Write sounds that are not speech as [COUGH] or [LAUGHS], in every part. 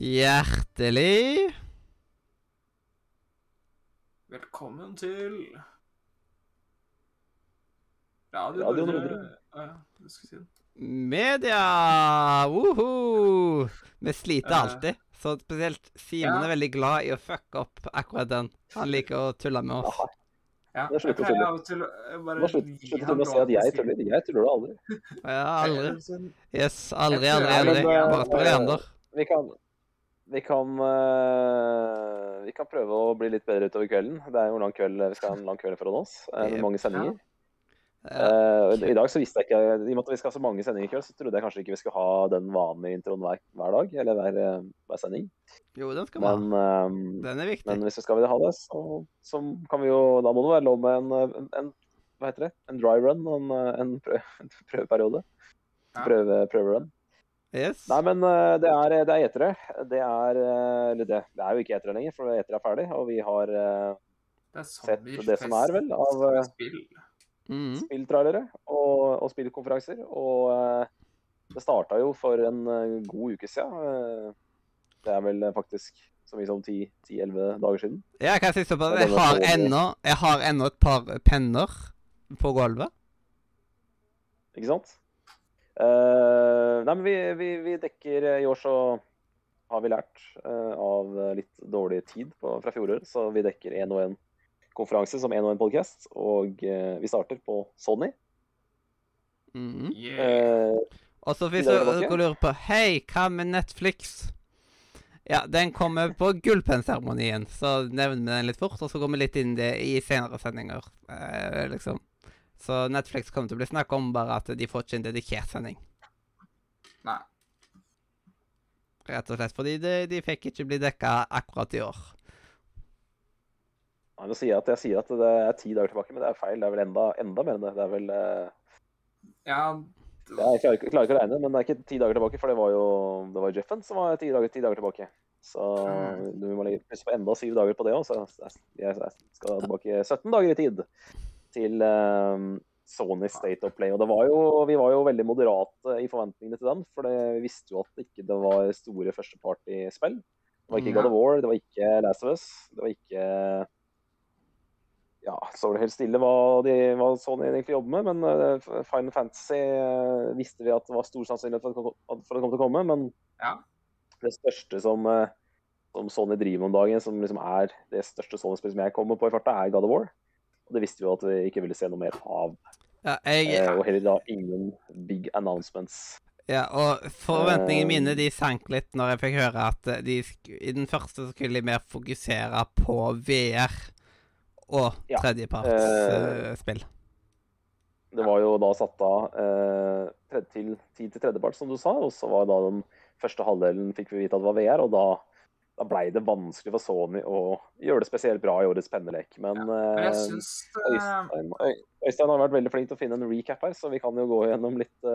Hjertelig Velkommen til Radio Radio Nordre. Nordre. Å ja, jeg skulle si det. media! Woho! Vi sliter Eh, alltid. Så spesielt Simen ja. er veldig glad i å fucke opp akkurat den. Han liker å tulle med oss. Ja, jeg å pleier tulle. av og å eh, Du bare å si at jeg tuller. Jeg tuller aldri. Ja, aldri. Eh, sånn- Yes, aldri, aldri, aldri. Bare spør eh, Leander. Vi kan vi kan, uh, vi kan prøve å bli litt bedre utover kvelden. Det er jo en lang kveld, Vi skal ha en lang kveld foran oss eh, med mange sendinger. Eh, I dag så visste jeg ikke, I og med at vi skal ha så mange sendinger i kveld, så trodde jeg kanskje ikke vi skulle ha den vanlige introen hver, hver dag. Eller hver, hver sending. Jo, den skal vi ha. Den er viktig. men hvis vi skal ha det, så, så kan vi jo Da må det være lov med en, en, en Hva heter det? En dry run? En, [LAUGHS] en, prøveperiode? Prøve, prøverun? Yes. Nei, men eh, det er, det er etere. Det er eh, Eller det, det er jo ikke etere lenger, for etere er ferdig. Og vi har eh, Det sett det som er, vel, av, eh, spill. Mhm. spilltrailere og, og spillkonferanser. Og eh, det starta jo for en eh, god uke siden. Eh, det er vel eh, faktisk så mye som 10-11 dager siden. Ja, kan jeg si på Jeg har var ennå Jeg har ennå et par penner på gulvet. Ikke sant? Eh, nei, men vi, vi, vi dekker I år så har vi lært uh, av litt dårlig tid på, fra fjoråret, så vi dekker én og én konferanse som én og én podkast. Og uh, vi starter på Sony. Mhm. Yeah. Eh, Og så hvis dere lurer på Hei, hva med Netflix? Ja, den kommer på gullpennseremonien, så nevner vi den litt fort. Og så går vi litt inn i det i senere sendinger, eh, liksom. Så Netflix kommer til å bli snakka om, bare at de får ikke en dedikert sending. Nei. Rett og slett fordi de, de fikk ikke bli dekka akkurat i år. Jeg sier at jeg sier at det er ti dager tilbake, men det er feil. Det er vel enda, enda mer enn det. Det er vel eh, Ja, Jeg klarer, ikke- klarer ikke å regne, men det er ikke ti dager tilbake, for det var jo, det var Jeffen som var ti dager, ti dager tilbake. Så Mm. du må legge pluss på enda syv dager på det òg, så jeg, jeg skal tilbake 17 dager i tid til eh, Sony State of Play. Og det var jo, vi var jo veldig moderate i forventningene til den, for vi visste jo at det ikke det var store førsteparty-spill. Det var ikke Mm. God of War, det var ikke Last of Us, det var ikke ja, så var det helt stille hva, de, hva Sony egentlig jobber med, men eh, Final Fantasy eh, visste vi at det var stor sannsynlighet for at det kom, for at det kom til å komme, men Ja. det største som, eh, som Sony driver om dagen, som liksom er det største Sony-spillet som jeg kommer på i farta, er God of War. Og det visste vi jo at vi ikke ville se noe mer av. Ja, jeg, Eh, og heller da ingen big announcements. ja, og forventningene Eh, mine de sank litt når jeg fikk høre at eh, de i den første skulle de mer fokusere på VR og Ja, tredjepartsspill. Det var jo da satt av eh, til, tid til tredjepart, som du sa, og så var da den første halvdelen fikk vi vite at det var VR, og da, da blei det vanskelig for Sony å gjøre det spesielt bra i årets pennelek. Men, Men jeg eh, syns eh, Øystein, Øystein har vært veldig flink til å finne en recap her, så vi kan jo gå gjennom litt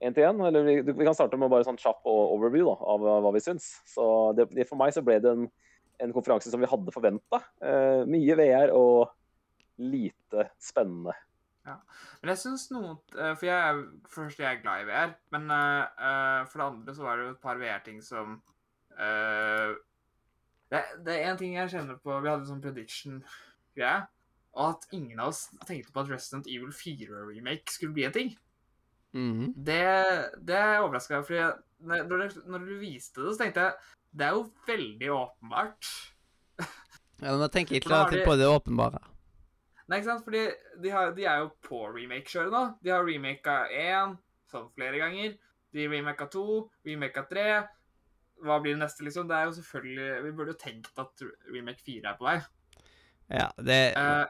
én til én. Eller vi, vi kan starte med bare sånn kjapp overview da, av eh, hva vi syns. Så det, for meg så ble det en, en konferanse som vi hadde forventa. mye VR og lite spennende. Men jeg syns noe eh, For jeg er for det første jeg er glad i VR, men eh, eh, for det andre så var det jo et par VR-ting som eh, det, det er én ting jeg kjenner på Vi hadde en sånn prediction-greie. Og at ingen av oss tenkte på at Resident Evil 4-remake skulle bli en ting. Mhm. Det, det er jeg overraska meg, fordi når, når du- viste det, så tenkte jeg det er jo veldig åpenbart. Ja, men tenk ikke For da [LAUGHS] har alltid på det åpenbare. Nei, ikke sant? Fordi de, har, de er jo på remake-kjøret nå. De har remaka én sånn flere ganger. De remaka to, remaka tre. Hva blir det neste, liksom? Det er jo selvfølgelig Vi burde jo tenkt at remake 4 er på vei. Ja, det, uh,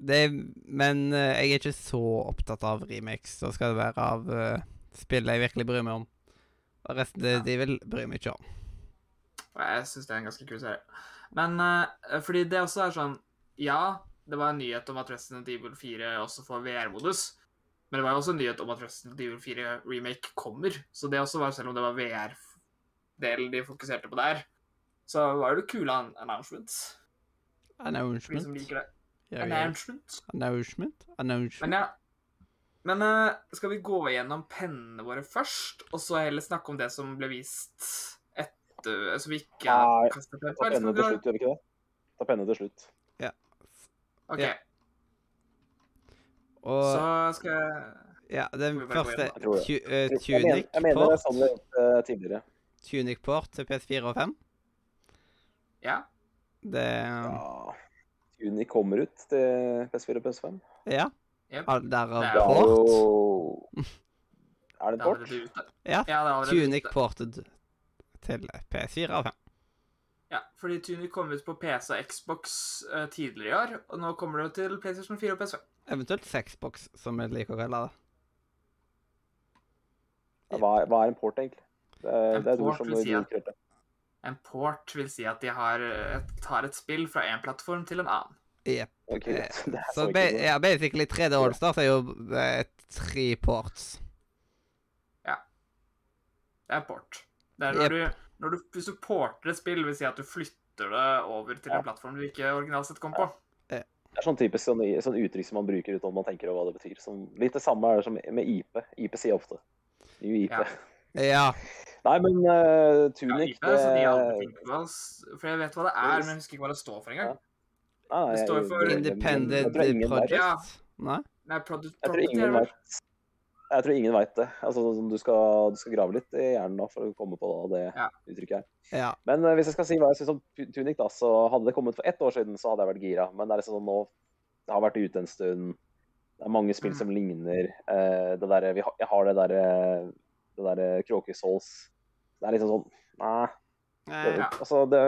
det Men eh, jeg er ikke så opptatt av remakes. Da skal det være av uh, spillet jeg virkelig bryr meg om. Og resten det, Ja. de vil bry meg ikke om. jeg syns det er en ganske kul serie. Men uh, fordi det også er sånn Ja, det var en nyhet om at Resident Evil 4 også får VR-modus. Men det var jo også en nyhet om at Resident Evil 4 remake kommer. Så det også var, selv om det var VR-delen de fokuserte på der, så var det kule an announcements. For de Announcement. Ja, ja. Announcement. Announcement. Announcement. Men ja. Men uh, skal vi gå gjennom pennene våre først, og så heller snakke om det som ble vist etter bytte Så vi ikke Nei, kaster penger Ta på? eller penne til slutt, gjør vi ikke det? Ta pennene til slutt. OK, Ja. Og så skal jeg ja, den første? Jeg eh, Jeg mener, jeg mener det er sånn vi har gjort tidligere. Tunic-port til PS4 og 5. Ja. Det Ja. Tunic kommer ut til PS4 og PS5. Ja. Yep. Derav er er port. jo [LAUGHS] Er det en port? Ja. Ja, det allerede Tunic ported til PS4 og 5. Ja, fordi Tunic kom ut på PC og Xbox uh, tidligere i år, og nå kommer det til PlayStation 4 og PS5. Eventuelt Sexbox, som vi liker å kalle det. Ja, Hva er, hva er en port, egentlig? Det er, En det er port som vil si at-. En port vil si at de har, eh, tar et spill fra en plattform til en annen. Yep. Okay, Eh, [LAUGHS] Så så noe. ja, basically 3D Allstars er jo eh, tre ports. Det er port. Det er når yep. du, når du, hvis du porter et spill, vil si at du flytter det over til Ja. en plattform du ikke originalt sett kom på. Det er sånn typisk sånn, sånn uttrykk som man bruker uten at man tenker over hva det betyr. Som, litt det samme er det som med IP. IP sier ofte. Ny IP. Ja. Ja. [LAUGHS] Nei, men uh, Tunic ja, er de det- på oss, For jeg vet hva det er, men jeg husker ikke hva det står for engang. Ja. nei, det står for Independent. Project. Ja. Nei? Nei, product, Jeg tror ingen vet. Jeg tror ingen veit det. Altså, sånn, du, skal, du skal grave litt i hjernen da, for å komme på det Ja. uttrykket her. Ja. Men uh, hvis jeg skal si hva jeg syns om Tunic, da, så hadde det kommet for ett år siden, så hadde jeg vært gira. Men det er liksom sånn nå Det har vært ute en stund. Det er mange spill Mm. som ligner. Uh, det der, vi har, jeg har det derre det derre Kråkesåls Det er liksom sånn Nei. Det, Eh, Ja. altså, det,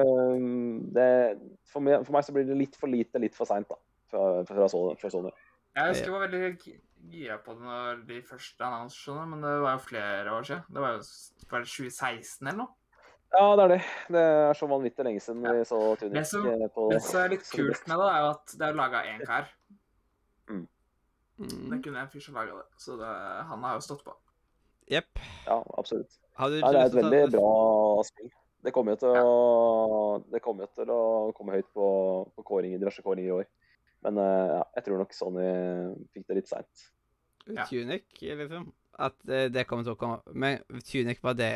det for, meg, for meg så blir det litt for lite, litt for seint, da. Fra, fra, fra Sony. Jeg husker jeg var veldig gi- gira på det når de første annonsene, men det var jo flere år siden. Det var jo var 2016 eller noe. Ja, det er det. Det er så vanvittig lenge siden Ja. vi så Tunic Det som- eh, på Det som er litt som kult med det, er jo at det er laga én kar. mm. Det kunne én fyr som laga det, så det, han har jo stått på. Jepp. Ja, absolutt. Nei, det er et veldig det- bra spill. Det kommer jo til å, kom til å komme høyt på, på kåring, diverse kåringer i år. Men eh, ja, jeg tror nok Sony fikk det litt seint. Ja. Tunic, liksom. At eh, det kommer til å komme Men Tunic, var det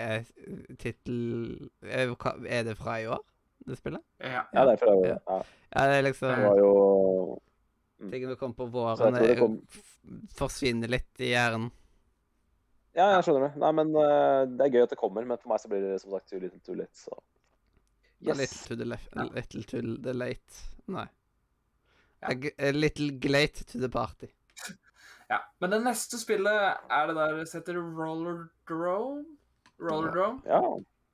tittel eh, Er det fra i år, det spillet? Ja. Ja, det er fra i år. ja, Ja, det er det liksom var jo Ting som kommer på våren, det kom- forsvinner litt i hjernen. Ja, jeg skjønner det. Nei, men uh, det er gøy at det kommer, men for meg så blir det som sagt too little too late, så A Little to the left, a little to the late. Nei. Ja. A, a little glate to the party. [LAUGHS] ja. Men det neste spillet er det der det heter Roller Drone». Roller Ja. Ja.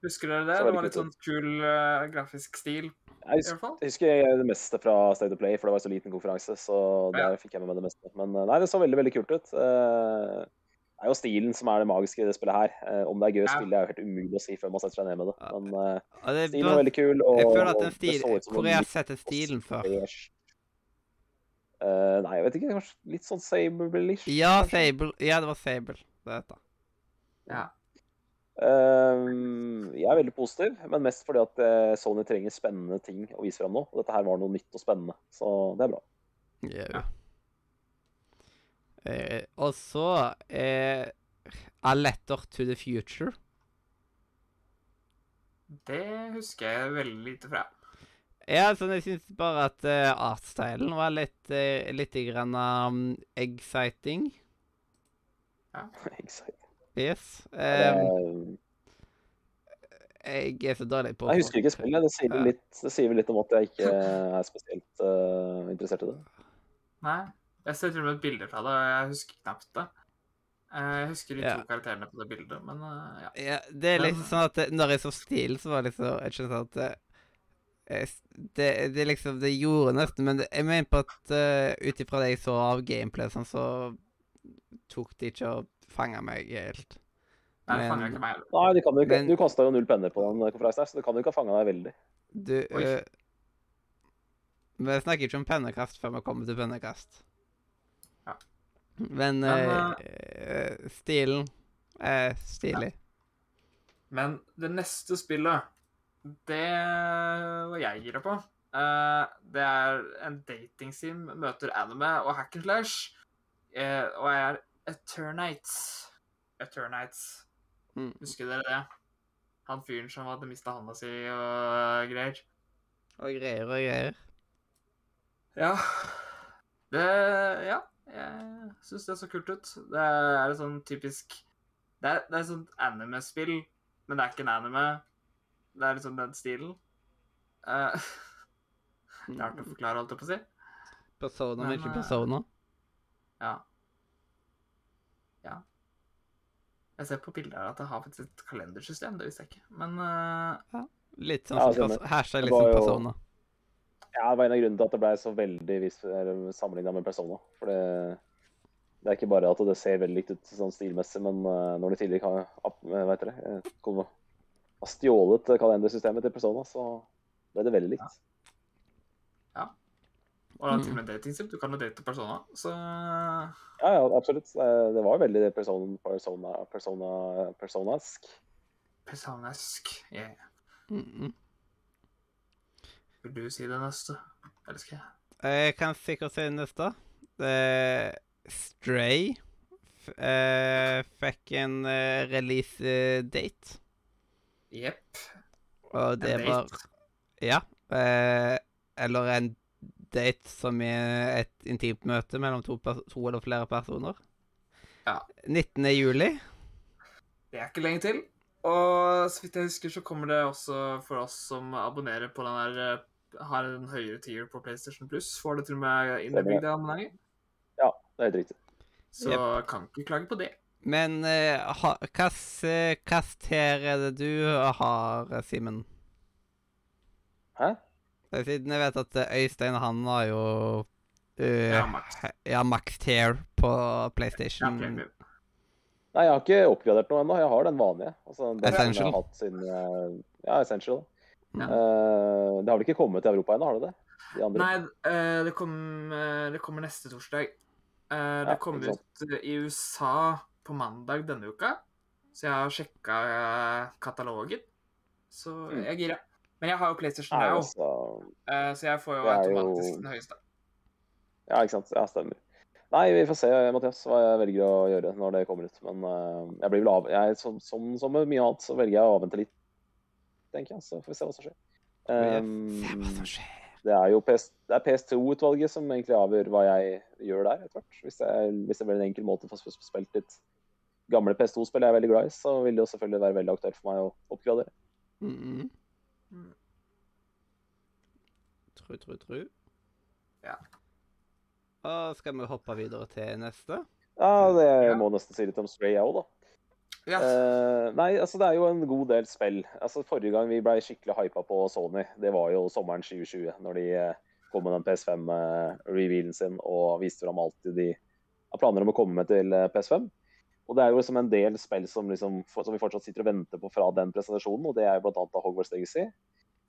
Husker dere det? Så Det veldig var litt sånn kul uh, grafisk stil, Jeg husker, jeg husker det meste fra State of Play, for det var så liten konferanse, så Ja. der fikk jeg med meg det meste. Men eh, nei, det så veldig, veldig kult ut. Eh, Det er jo stilen som er det magiske i det spillet her. Eh, Om det er gøy å Ja. spille, er jo helt umulig å si før man setter seg ned med det. Men eh, ja, det, stilen var veldig kul, og jeg føler at og den det stil, så ut som Hvor har jeg sett stilen før. Eh, nei, jeg vet ikke. Kanskje litt sånn Sable-ish? Ja. Sable. Ja, det var Sable. Det heter. Ja. Eh, jeg er veldig positiv, men mest fordi at eh, Sony trenger spennende ting å vise fram nå. Og dette her var noe nytt og spennende, så det er bra. Ja. Eh, og så eh, A Letter to the Future. Det husker jeg veldig lite fra. Ja, sånn, jeg syns bare at uh, artstylen var litt, uh, litt grann um, exciting. Ja. [LAUGHS] exciting. Yes. Um, jeg er så dårlig på Jeg husker ikke spillet. Det sier, litt, det sier vel litt om at jeg ikke [LAUGHS] er spesielt uh, interessert i det. Nei. Jeg ser til og med et bilde fra det, og jeg husker knapt det. Eh, Jeg husker de Ja. to karakterene på det bildet, men eh, ja. Ja, det er Men- liksom sånn at når jeg så stilen, så var det liksom Jeg skjønner at det, eh, det, det liksom Det gjorde nesten Men det, jeg mener på at uh, ut ifra det jeg så av gameplay, sånn, så tok de ikke og fanga meg helt. Nei, det fanga ikke meg heller. Nei, det kan du ikke. Men- Du kasta jo null penner på den konferansen her, så det kan jo ikke ha fanga deg veldig. Du eh, Vi snakker ikke om pennekast før vi kommer til pennekast. Ja. Men, Men, eh, stilen er stilig. Men det neste spillet, det var jeg gira på. Uh, det er en datingsim møter anime og hack and slash. Uh, og er Eternites. Eternites. Mm. Husker dere det? Han fyren som hadde mista handa si og greier. Og greier og greier. Ja. Det Ja, jeg syns det er så kult ut. Det er et sånn typisk Det er, det er et sånt anime-spill, men det er ikke en anime. Det er liksom den stilen. Eh, [LAUGHS] Rart å forklare, holdt jeg på å si. Persona, men ikke eh, persona. Ja. Ja. Jeg ser på bildet her at det har faktisk et kalendersystem. Det visste jeg ikke. Men eh, Litt sånn Ja, som ja, Hashtag litt som persona. jo-. Ja, det var en av grunnene til at det ble så veldig sammenligna med Persona. For det, det er ikke bare at det ser veldig likt ut sånn stilmessig, men eh, når de tidligere har, vet eh, heter det, eh, kom- har stjålet kalendersystemet til Persona, så ble det veldig likt. Ja, Og det er Mm. til og med datingsim. Du kan jo date persona. Så Ja, ja, absolutt. Det var veldig persona, persona, persona, personask. Personask, Yeah. Mm -mm. Vil du si det neste? Eller skal jeg? Jeg kan sikkert si det neste. Eh, Stray eh, fikk en uh, release-date, Jepp. og det En var date. Ja. Eh, eller en date som er et intimt møte mellom to, to eller flere personer. Ja. 19. juli. Det er ikke lenge til. Og så vidt jeg husker, så kommer det også for oss som abonnerer på den der eh, Har en høyere tier på PlayStation Plus, får det til og med innebygd abonnement. Det er helt riktig. Så kan ikke klage på det. Men eh, ha- hvilken tier er det du har, Simen? Hæ? Eh, Siden jeg vet at eh, Øystein, han har jo uh, Ja, Max. Ja, Max Tier på Ja, PlayStation. Nei, jeg har ikke oppgradert noe ennå. Jeg har den vanlige. Altså, den Essential. Jeg har hatt siden, eh, ja, Essential. Ja. Eh, det har vel ikke kommet til Europa ennå, har det det? De? Nei, uh, det, kom, uh, det kommer neste torsdag. Ja, det kommer ikke ut i USA på mandag denne uka, så jeg har sjekka katalogen. Så Mm. jeg er gira. Men jeg har jo PlayStation Nei, Now, altså, eh, så jeg får jo er jo- automatisk den høyeste. Ja, ikke sant. Ja, stemmer. Nei, vi får se, Mathias, hva jeg velger å gjøre når det kommer ut. Men jeg blir vel av... Jeg, som, som, som med mye annet, så velger jeg å avvente litt, tenker jeg. Så får vi se hva som skjer. Um, skjer. det er jo PS, det er PS2-utvalget som egentlig avgjør hva jeg gjør der, etter hvert. Hvis, jeg, hvis det blir en enkel måte å få spilt litt gamle PS2-spill jeg er veldig glad i, så vil det jo selvfølgelig være veldig aktuelt for meg å oppgradere. Mm -hmm. Mm. Tru, tru, tru. Ja. Og skal vi hoppe videre til neste? Ja, det Ja. må nesten si litt om Stray, jeg òg, da. Eh, nei, altså det er jo en god del spill. Altså Forrige gang vi ble skikkelig hypa på Sony, det var jo sommeren 2020. Når de eh, kom med den PS5-revealen sin og viste fram alt de har planer om å komme med til eh, PS5. Og det er jo liksom en del spill som, liksom, som vi fortsatt sitter og venter på fra den presentasjonen. Og det er annet Hogwarts Legacy,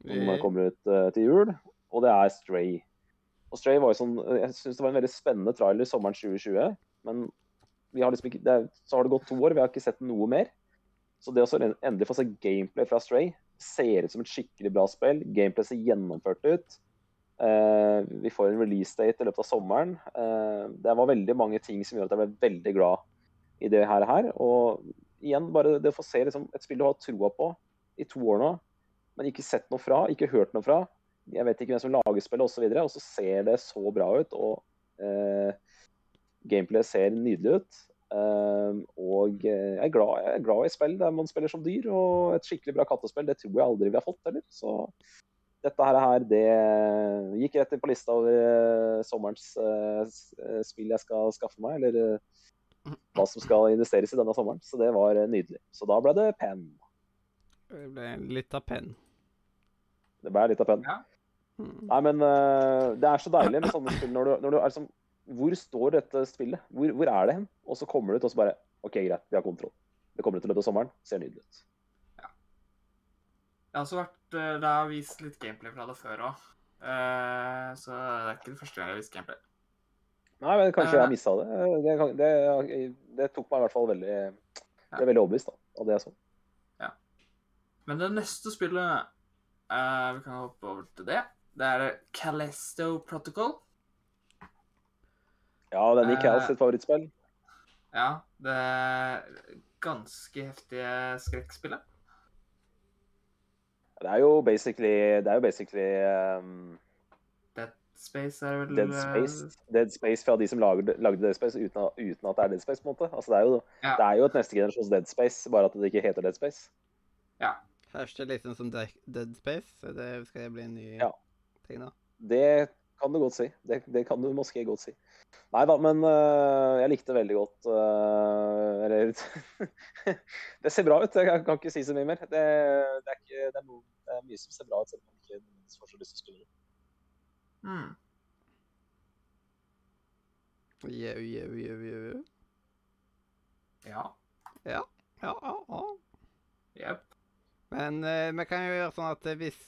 som kommer ut uh, til jul. Og det er Stray. Og Stray var jo sånn Jeg syns det var en veldig spennende trailer sommeren 2020. Men har liksom ikke, er, så har det gått to år, vi har ikke sett noe mer. Så det å endelig få se gameplay fra Stray ser ut som et skikkelig bra spill. Gameplay ser gjennomført ut. Uh, vi får en release date i løpet av sommeren. Uh, det var veldig mange ting som gjør at jeg ble veldig glad i det her. her. Og igjen, bare det å få se liksom, et spill du har troa på i to år nå, men ikke sett noe fra, ikke hørt noe fra. Jeg vet ikke hvem som lager spillet osv. Og, så videre, og så ser det så bra ut. og eh, Gameplay ser nydelig ut. eh, og eh, jeg er, glad, jeg er glad i spill der man spiller som dyr. Og et skikkelig bra kattespill, det tror jeg aldri vi har fått heller. Så dette her, her det gikk rett inn på lista over eh, sommerens eh, spill jeg skal skaffe meg. Eller hva som skal investeres i denne sommeren. Så det var nydelig. Så da ble det penn. Det ble litt av penn. Det ble litt av penn. Ja. Mm. Nei, men det er så deilig med sånne spill når du, når du er sånn Hvor står dette spillet? Hvor, hvor er det hen? Og så kommer det ut, og så bare OK, greit, vi har kontroll. Det kommer ut i løpet av sommeren. Ser nydelig ut. Det har også vært eh, Det har vist litt gameplay fra det før òg. så det er ikke det første gang jeg har vist gameplay. Nei, men kanskje uh, jeg missa det. Det, det. det tok meg i hvert fall veldig Jeg er veldig overbevist da, av det jeg så. Men det neste spillet uh, Vi kan hoppe over til det. Det er Calesto Protocol. Ja, det er Nick Eh. Hals sitt favorittspill. Ja, det er ganske heftige skrekkspillet. Det er jo basically Det er jo basically um, Dead Space er vel Dead eh, Space. Dead Space fra de som lagde, lagde Dead Space uten, at- uten at det er Dead Space. på en måte. Altså, det, er jo, Ja. det er jo et neste generasjons Dead Space, bare at det ikke heter Dead Space. Høres det litt sånn som Dead Space? Så det skal bli en ny Ja. ting, da. Det kan du godt si. Det, det kan du måske godt si. Nei da, men uh, jeg likte veldig godt uh, Eller [LAUGHS] Det ser bra ut. Jeg kan, kan ikke si så mye mer. Det, det, er, ikke, det, er, noe, det er mye som ser bra ut, selv om man ikke får så lyst til å spille det. Mm. Jau, jau, jau, jau. Ja. Ja, ja, ja. Jepp. Men uh, vi kan jo gjøre sånn at hvis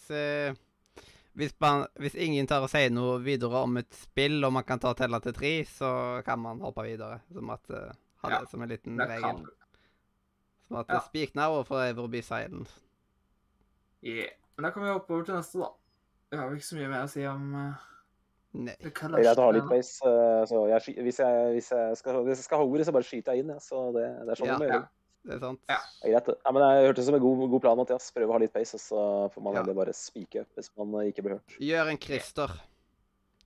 hvis, man, hvis ingen tør å si noe videre om et spill, og man kan ta og telle til tre, så kan man hoppe videre. Som at uh, Ha det Ja, som en liten regel. kan. Som at ja. eh, Speak now or forever be silent. Yeah. Men da kan vi hoppe over til neste, da. Vi har vel ikke så mye mer å si om uh, Nei. Det er greit å ha litt base, pace. øh, Så jeg, hvis, jeg, hvis, jeg skal, hvis jeg skal ha ordet, så bare skyter jeg inn. Ja. Så det, det er sånn Ja. det må gjøre. Det er sant. Ja. Er greit. det. Ja, men jeg hørtes som en god, god plan, Mathias. Prøve å ha litt pace, og så får man Ja. heller bare spike opp hvis man ikke blir hørt. Gjør en Christer,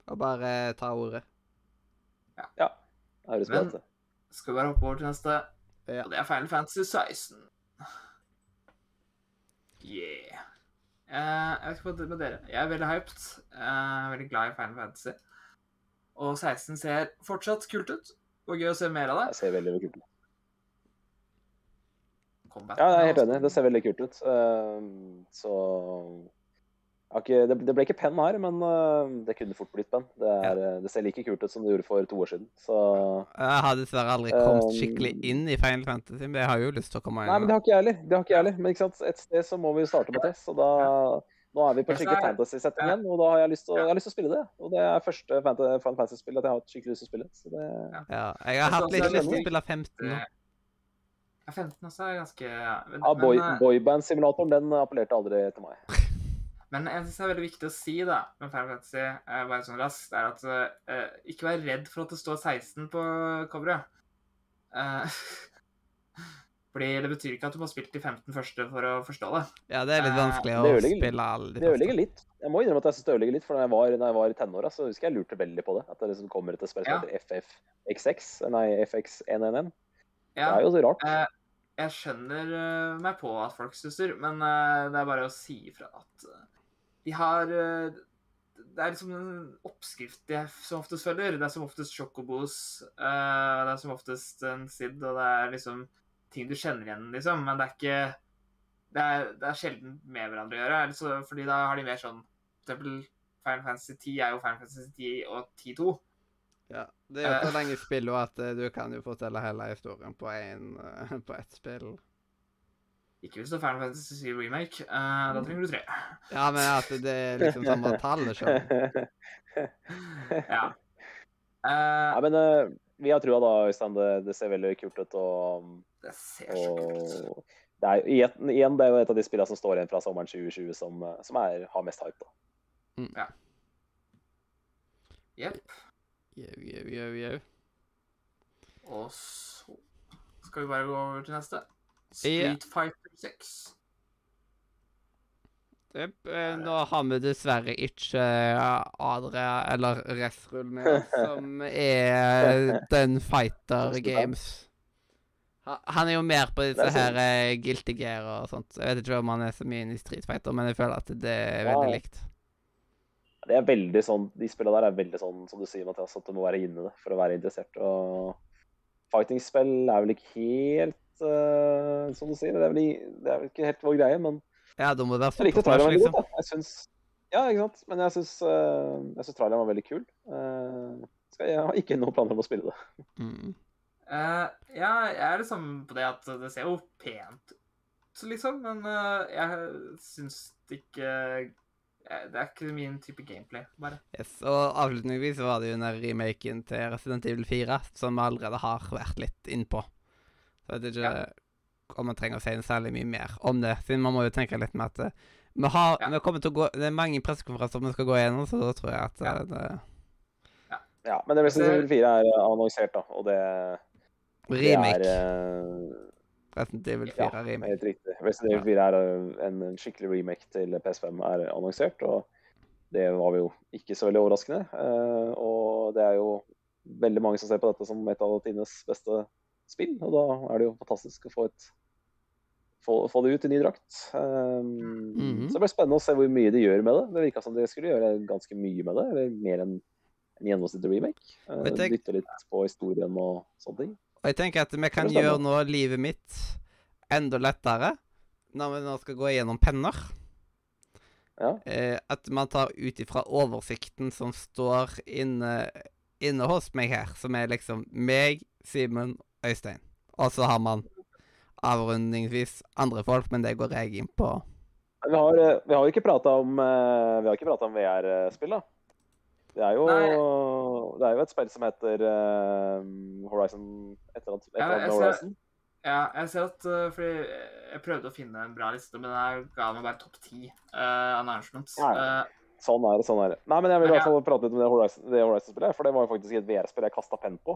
og bare ta ordet. Det høres bra Men- ut. Skal vi bare hoppe over til neste. Ja. Og det er Final Fantasy 16. Yeah. Uh, jeg vet ikke hva med dere. Jeg er veldig hyped. Uh, veldig glad i Final Fantasy. Og 16 ser fortsatt kult ut. Og gøy å se mer av det. Jeg ser veldig kult ut. Combat Ja, jeg er helt enig. Det ser veldig kult ut. Ehm, Så ikke, det, ble ikke penn her, men øh, det kunne fort blitt penn. Det, er, øh, det ser like kult ut som det gjorde for to år siden. Så Jeg har dessverre aldri kommet Um, skikkelig inn i Final Fantasy, men jeg har jo lyst til å komme inn. Nei, men det har ikke jeg heller. Det har ikke jeg heller. Men ikke sant? et sted så må vi jo starte med test. Og da Nå er vi på en skikkelig fantasy-setting igjen, og da har jeg lyst til å, jeg lyst til å spille det. Og det er første Final Fantasy-spill at jeg har hatt skikkelig lyst til å spille. Så det, Ja, jeg har hatt litt lyst til å spille 15 nå. Ja, 15 også er ganske. Men, ja, boy, men, eh, Boyband-simulatoren den appellerte aldri til meg. [LAUGHS] men en ting som er veldig viktig å si da, med Final Fantasy, eh, bare sånn raskt, er at eh, ikke vær redd for at det står 16 på coveret. Eh, [LAUGHS] fordi det betyr ikke at du må ha spilt de 15 første for å forstå det. Ja, det er litt Eh, vanskelig å det ødelegger- spille alle de Det ødelegger litt. Jeg må innrømme at jeg synes det ødelegger litt, for da jeg var, når jeg var i tenåra, så husker jeg lurte veldig på det. At det liksom kommer et spill som Ja. heter FFXX, nei, FX111. Ja. Det er jo så rart. Jeg skjønner eh, meg på at folk stusser, men eh, det er bare å si ifra at eh, de har Det er liksom en oppskrift de som oftest følger. Det er som oftest Chocobos, eh, det er som oftest en sidd, og det er liksom ting du kjenner igjen, liksom. Men det er ikke Det er, det er sjelden med hverandre å gjøre. Fordi da har de mer sånn For eksempel Final Fantasy 10 er jo Final Fantasy 10 og 10-2. Ja, Det er jo så lenge spill og at eh, du kan jo fortelle hele historien på, en, eh, på ett spill. Ikke hvis det er Final Fantasy 7 Remake. eh, da trenger du tre. Ja, men at det er liksom samme tall, skjønner [LAUGHS] Ja. Uh, ja. men uh, vi har trua da, Øystein. Det, det ser veldig kult ut. Og, det ser så kult ut. det er, igjen, igjen, det er jo et av de spillene som står igjen fra sommeren 2020 som, eh, som er, har mest hype. da. Jepp. Jau, jau, jau, jau. Og så skal vi bare gå over til neste. Ja. Street Fighter 6. Jep, eh, nå har vi dessverre ikke eh, Adria eller Resrull med [LAUGHS] som er den Fighter Games. Han er jo mer på disse er her eh, Guilty Gear og sånt. Jeg vet ikke om han er så mye inne i Street Fighter, men jeg føler at det er Ja, veldig ja. likt. Det er veldig sånn, De spillene der er veldig sånn som du sier, Mathias, at du må være inne i det for å være interessert. og Fighting-spill er vel ikke helt uh, som du sier. Det er, vel, det er vel ikke helt vår greie, men Ja, da må det være superflash, traileren veldig liksom. godt. Jeg synes, ja, ikke sant? Men jeg syns, uh, traileren var veldig kul. Uh, skal, jeg har ikke noen planer om å spille det. Mm. Uh, ja, jeg er liksom på det at det ser jo pent ut, liksom, men uh, jeg syns det ikke Det er ikke min type gameplay, bare. Yes, og avslutningsvis så var det jo den remaken til Resident Evil 4, som vi allerede har vært litt innpå. Så jeg vet ikke Ja. om man trenger å si særlig mye mer om det, siden man må jo tenke litt med at eh, vi har, Ja. vi kommer til å gå, Det er mange pressekonferanser vi skal gå gjennom, så da tror jeg at Ja. eh, det, Ja, Men Resident Evil 4 er eh, annonsert, da, og det, det er Remake. eh, Resident Evil Ja, 4 remake. Helt riktig. Resident Evil 4 er en en skikkelig remake til PS5 er annonsert, og det var jo ikke så veldig overraskende. Uh, og det er jo veldig mange som ser på dette som et av tidenes beste spill, og da er det jo fantastisk å få, et, få, få det ut i ny drakt. Um, mm -hmm. Så det blir spennende å se hvor mye de gjør med det. Det virka som de skulle gjøre ganske mye med det, eller mer enn en gjennomsnittlig remake. Uh, Dytte litt på historien og sånne ting. Og jeg tenker at vi kan gjøre nå livet mitt enda lettere når vi nå skal gå gjennom penner. Ja. Eh, at man tar ut ifra oversikten som står inne, inne hos meg her, som er liksom meg, Simen, Øystein. Og så har man avrundingsvis andre folk, men det går jeg inn på. Vi har, eh, vi har ikke prata om, eh, om VR-spill, da. Det er, jo, det er jo et spill som heter uh, Horizon Et eller annet, et eller annet Horizon. Ja, jeg ser at uh, Fordi jeg prøvde å finne en bra liste, men jeg ga meg bare topp ti uh, announcements. Uh, Sånn er det. sånn er det. Nei, men jeg vil i hvert fall prate litt om det Horizon- det Horizon-spillet, for det var jo faktisk et VR-spill jeg kasta penn på.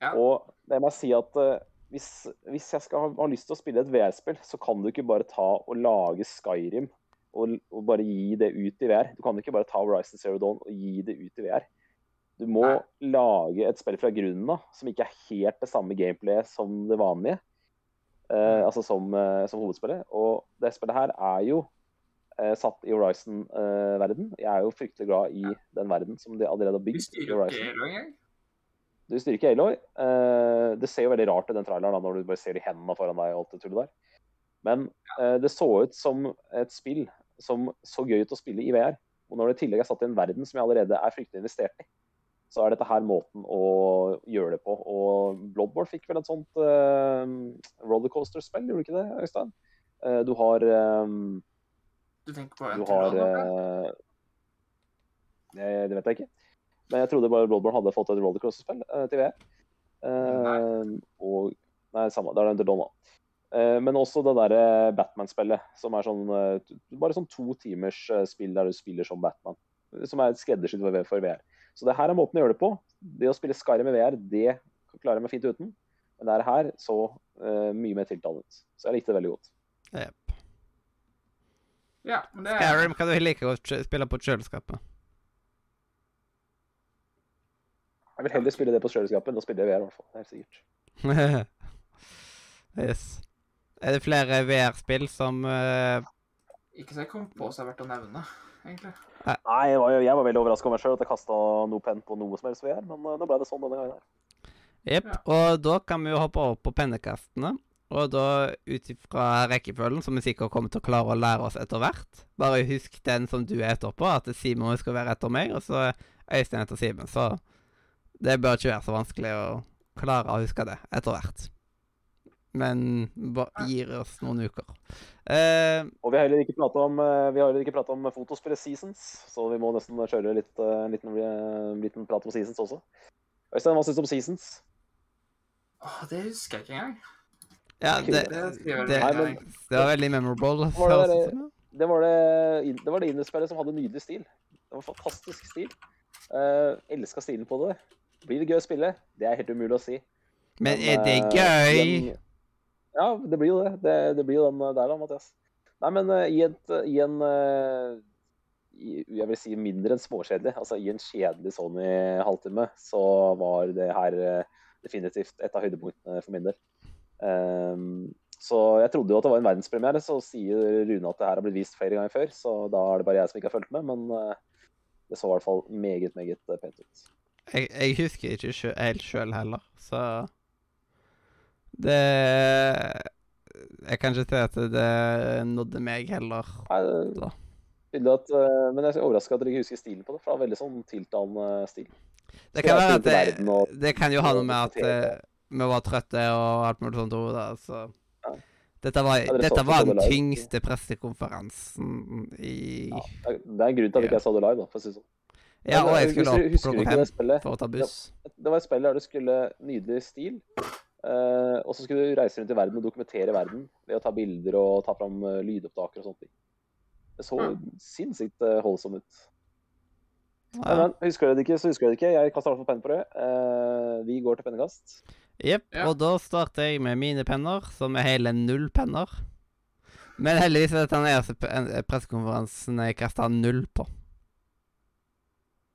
Ja. Og det må jeg si at uh, hvis, hvis jeg skal ha, ha lyst til å spille et VR-spill, så kan du ikke bare ta og lage Skyrim og, og bare gi det ut i VR. Du kan ikke bare ta Horizon Zero Dawn og gi det ut i VR. Du må Nei. lage et spill fra grunnen av som ikke er helt det samme gameplayet som det vanlige. Eh, Mm. altså som, eh, som hovedspillet. Og det spillet her er jo eh, satt i Horizon-verden. jeg er jo fryktelig glad i den verden som de allerede har bygd. Du styrer ikke Aloy engang. Du styrer ikke Aloy. Eh, det ser jo veldig rart ut, den traileren, da, når du bare ser de hendene foran deg og alt det tullet der. Men eh, det så ut som et spill som så gøy ut å spille i VR. Og når det i tillegg er satt i en verden som jeg allerede er fryktelig investert i, så er dette her måten å gjøre det på. Og Bloodborne fikk vel et sånt uh, rollercoaster-spill, gjorde det ikke det, Øystein? Uh, du har um, Du tenker på du har eh, det, det vet jeg ikke. Men jeg trodde bare Bloodborne hadde fått et rollercoaster-spill uh, til VR. Nei. og Nei, samme. Det er Under Dawn, da. Eh, men også det derre Batman-spillet, som er sånn eh, bare sånn to timers eh, spill der du spiller som Batman. Som er et skreddersydd for, for VR. Så det her er måten å gjøre det på. Det å spille Skyrim med VR, det klarer jeg meg fint uten. Men det er her så uh, mye mer tiltalende. Så jeg likte det veldig godt. Yep. Ja, men det er Skyrim kan du like godt spille på kjøleskapet. Jeg vil heller spille det på kjøleskapet enn å spille VR, i hvert fall. Det er helt sikkert. [LAUGHS] yes. Er det flere VR-spill som uh... Ikke så jeg kom på så er verdt å nevne, egentlig. Nei, jeg var, jo- jeg var veldig overraska over meg sjøl at jeg kasta noe penn på noe som helst VR, men uh, nå ble det sånn denne gangen her. Jepp. Ja. Og da kan vi jo hoppe over på pennekastene. Og da ut ifra rekkefølgen, som vi sikkert kommer til å klare å lære oss etter hvert Bare husk den som du er etterpå, at Simon skal være etter meg, og så Øystein etter Simen. Så det bør ikke være så vanskelig å klare å huske det etter hvert. Men gir oss noen uker. Uh, Og vi har heller ikke prata om, vi har pratet om fotospillet Seasons, så vi må nesten kjøre litt, uh, en liten, liten prat om Seasons også. Øystein, hva syns du om Seasons? Åh, det husker jeg ikke engang. ja, det, Det det, men- det var veldig memorable. Var det det. Det var det, det, var det indiespillet som hadde nydelig stil. Det var fantastisk stil. Uh, Elska stilen på det. Blir det gøy å spille? Det er helt umulig å si. Men er det eh, gøy? i en- ja, det blir jo det. Det, det blir jo den eh, der da, Mathias. Nei, men uh, i, et, i en uh, i, Jeg vil si mindre enn småkjedelig. Altså i en kjedelig Sony halvtime, så var det her uh, definitivt et av høydepunktene for min del. Um, så jeg trodde jo at det var en verdenspremiere, så sier Rune at det her har blitt vist flere ganger før, så da er det bare jeg som ikke har fulgt med, men eh, det så i hvert fall meget, meget eh, pent ut. Jeg, jeg husker ikke helt sjøl heller, så Det Jeg kan ikke si at det nådde meg heller. Nei, det- Da. tydelig at, eh, men jeg er overraska at dere ikke husker stilen på det, for det var veldig sånn tiltalende stil. Det kan være at det, det kan jo ha noe med at eh, vi var trøtte og alt mulig sånt. Da, så Ja. Dette var, Ja, dette var den live. tyngste pressekonferansen i Ja, det er en grunn til at ikke jeg så det live, da, for å si det sånn. Ja, og jeg skulle opp klokka fem for å ta buss. Det var et spill der du skulle nydelig stil. Eh, og så skulle du reise rundt i verden og dokumentere verden ved å ta bilder og ta fram uh, lydopptaker og sånne ting. Det så mm. sinnssykt uh, holdsomt ut. Men, Ja. men, husker dere det ikke, så husker dere det ikke. Jeg kaster iallfall penn på det. Uh, vi går til pennekast. Jepp. Ja. Og da starter jeg med mine penner, som er hele null penner. Men heldigvis er dette den eneste pressekonferansen jeg kasta null på.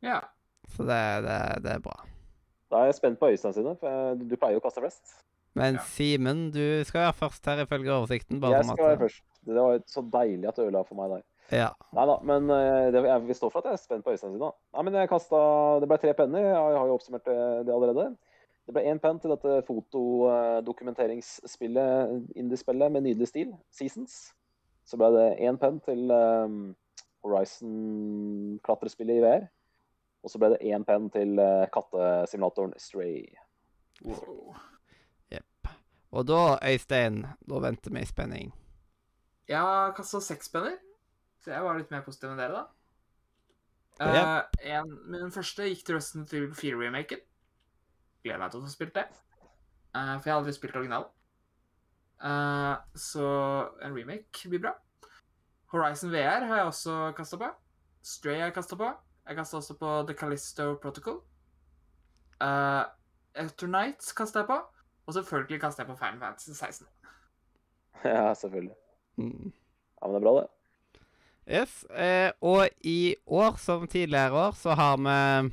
Ja. Så det, det, det er bra. Da er jeg spent på Øystein sine, for du pleier jo å kaste flest. Men Ja. Simen, du skal være først her ifølge oversikten. Bare Jeg skal være først. Det var så deilig at du ødela for meg der. Ja. Nei da, men eh, det, jeg vil stå for at jeg er spent på Øystein sine. Nei, men jeg kasta Det ble tre penner. Jeg har jo oppsummert det, det allerede. Det ble én penn til dette fotodokumenteringsspillet, indiespillet med nydelig stil, Seasons. Så ble det én penn til um, Horizon-klatrespillet i VR. Og så ble det én penn til eh, kattesimulatoren Stray. Wow. Og da, Øystein, da venter vi i spenning. Jeg har kasta seks penner, så jeg var litt mer positiv enn dere, da. Yep. Uh, en, min første gikk til Resident Evil 4-remaken. Gleder meg til å få spilt det. Uh, for jeg har aldri spilt originalen. Uh, så en remake blir bra. Horizon VR har jeg også kasta på. Stray har jeg kasta på. Jeg kasta også på The Callisto Protocol. Uh, Eternight kasta jeg på. Og selvfølgelig kasta jeg på Final Fantasy 16. [LAUGHS] ja, selvfølgelig. Mm. Ja, men det er bra, det. Yes. Eh, og i år, som tidligere år, så har vi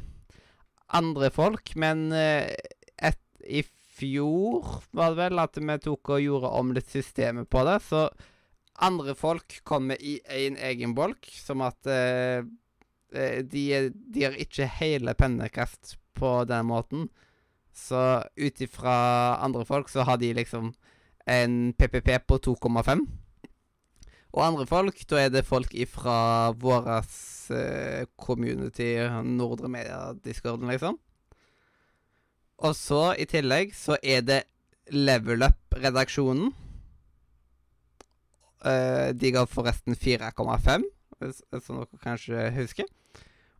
andre folk, men eh, et, i fjor var det vel at vi tok og gjorde om litt systemet på det. Så andre folk kommer i en egen bolk, som at eh, eh, de, er- de har ikke hele pennekast på den måten. Så ut ifra andre folk så har de liksom en PPP på 2,5. Og andre folk, da er det folk ifra våras eh, community, Nordre Media-discorden, liksom. Og så, i tillegg, så er det Level Up-redaksjonen. Eh, de ga forresten 4,5, hvis- som dere kanskje husker.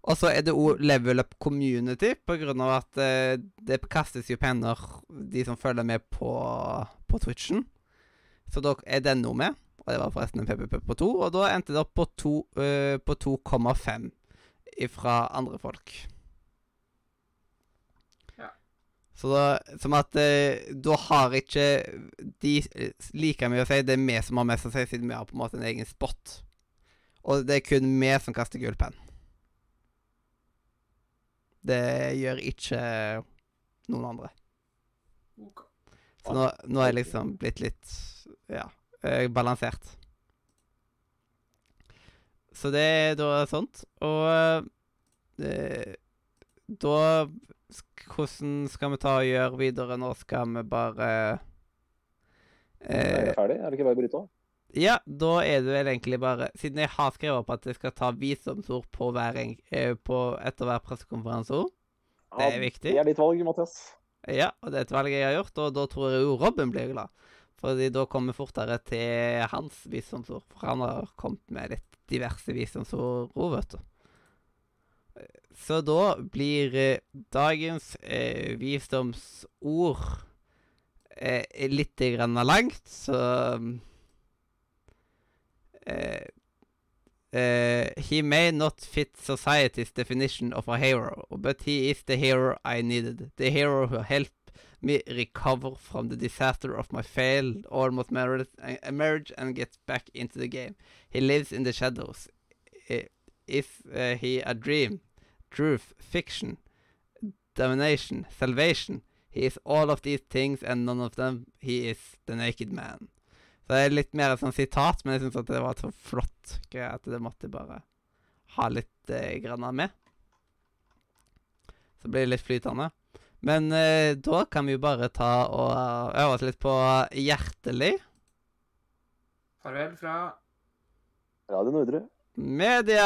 Og så er det òg Level Up Community, av at eh, det kastes jo penner, de som følger med på, på Twitchen. Så da er den nå med. Og det var forresten en PPP på to, og da endte det opp på eh, på 2,5 fra andre folk. Ja. Så da, som at eh, da har ikke de eh, like mye å si. Det er vi som har mest å si, siden vi har på en måte en egen spot. Og det er kun vi som kaster gullpenn. Det gjør ikke noen andre. Så nå, nå er jeg liksom blitt litt ja, eh, balansert. Så det er da sånt. Og eh, da Hvordan skal vi ta og gjøre videre? Nå skal vi bare Er vi ferdig? Er det ikke bare å bryte av? Ja, da er det vel egentlig bare Siden jeg har skrevet opp at jeg skal ta visdomsord på hver eh, på etter hver pressekonferanseord. Det er viktig. Det er ditt valg, Mathias. Ja, og det er et valg jeg har gjort, og da tror jeg jo Robin blir glad. Fordi da kommer vi fortere til hans visdomsord. For han har kommet med litt diverse visdomsord, vet du. Så da blir eh, dagens eh, visdomsord eh, litt grann langt, så eh, He may not fit society's definition of a hero, but he is the hero I needed. The hero who helped me recover from the disaster of my failed almost marriage, emerge and get back into the game. He lives in the shadows. Is uh, he a dream, truth, fiction, domination, salvation? He is all of these things and none of them. He is the naked man. Så det er litt mer et sånt sitat, men jeg syns det var så flott gøy at det måtte bare ha litt eh, grann med. Så blir det litt flytende. Men eh, da kan vi jo bare ta og eh, øve oss litt på hjertelig Farvel fra Radio Nordre. media.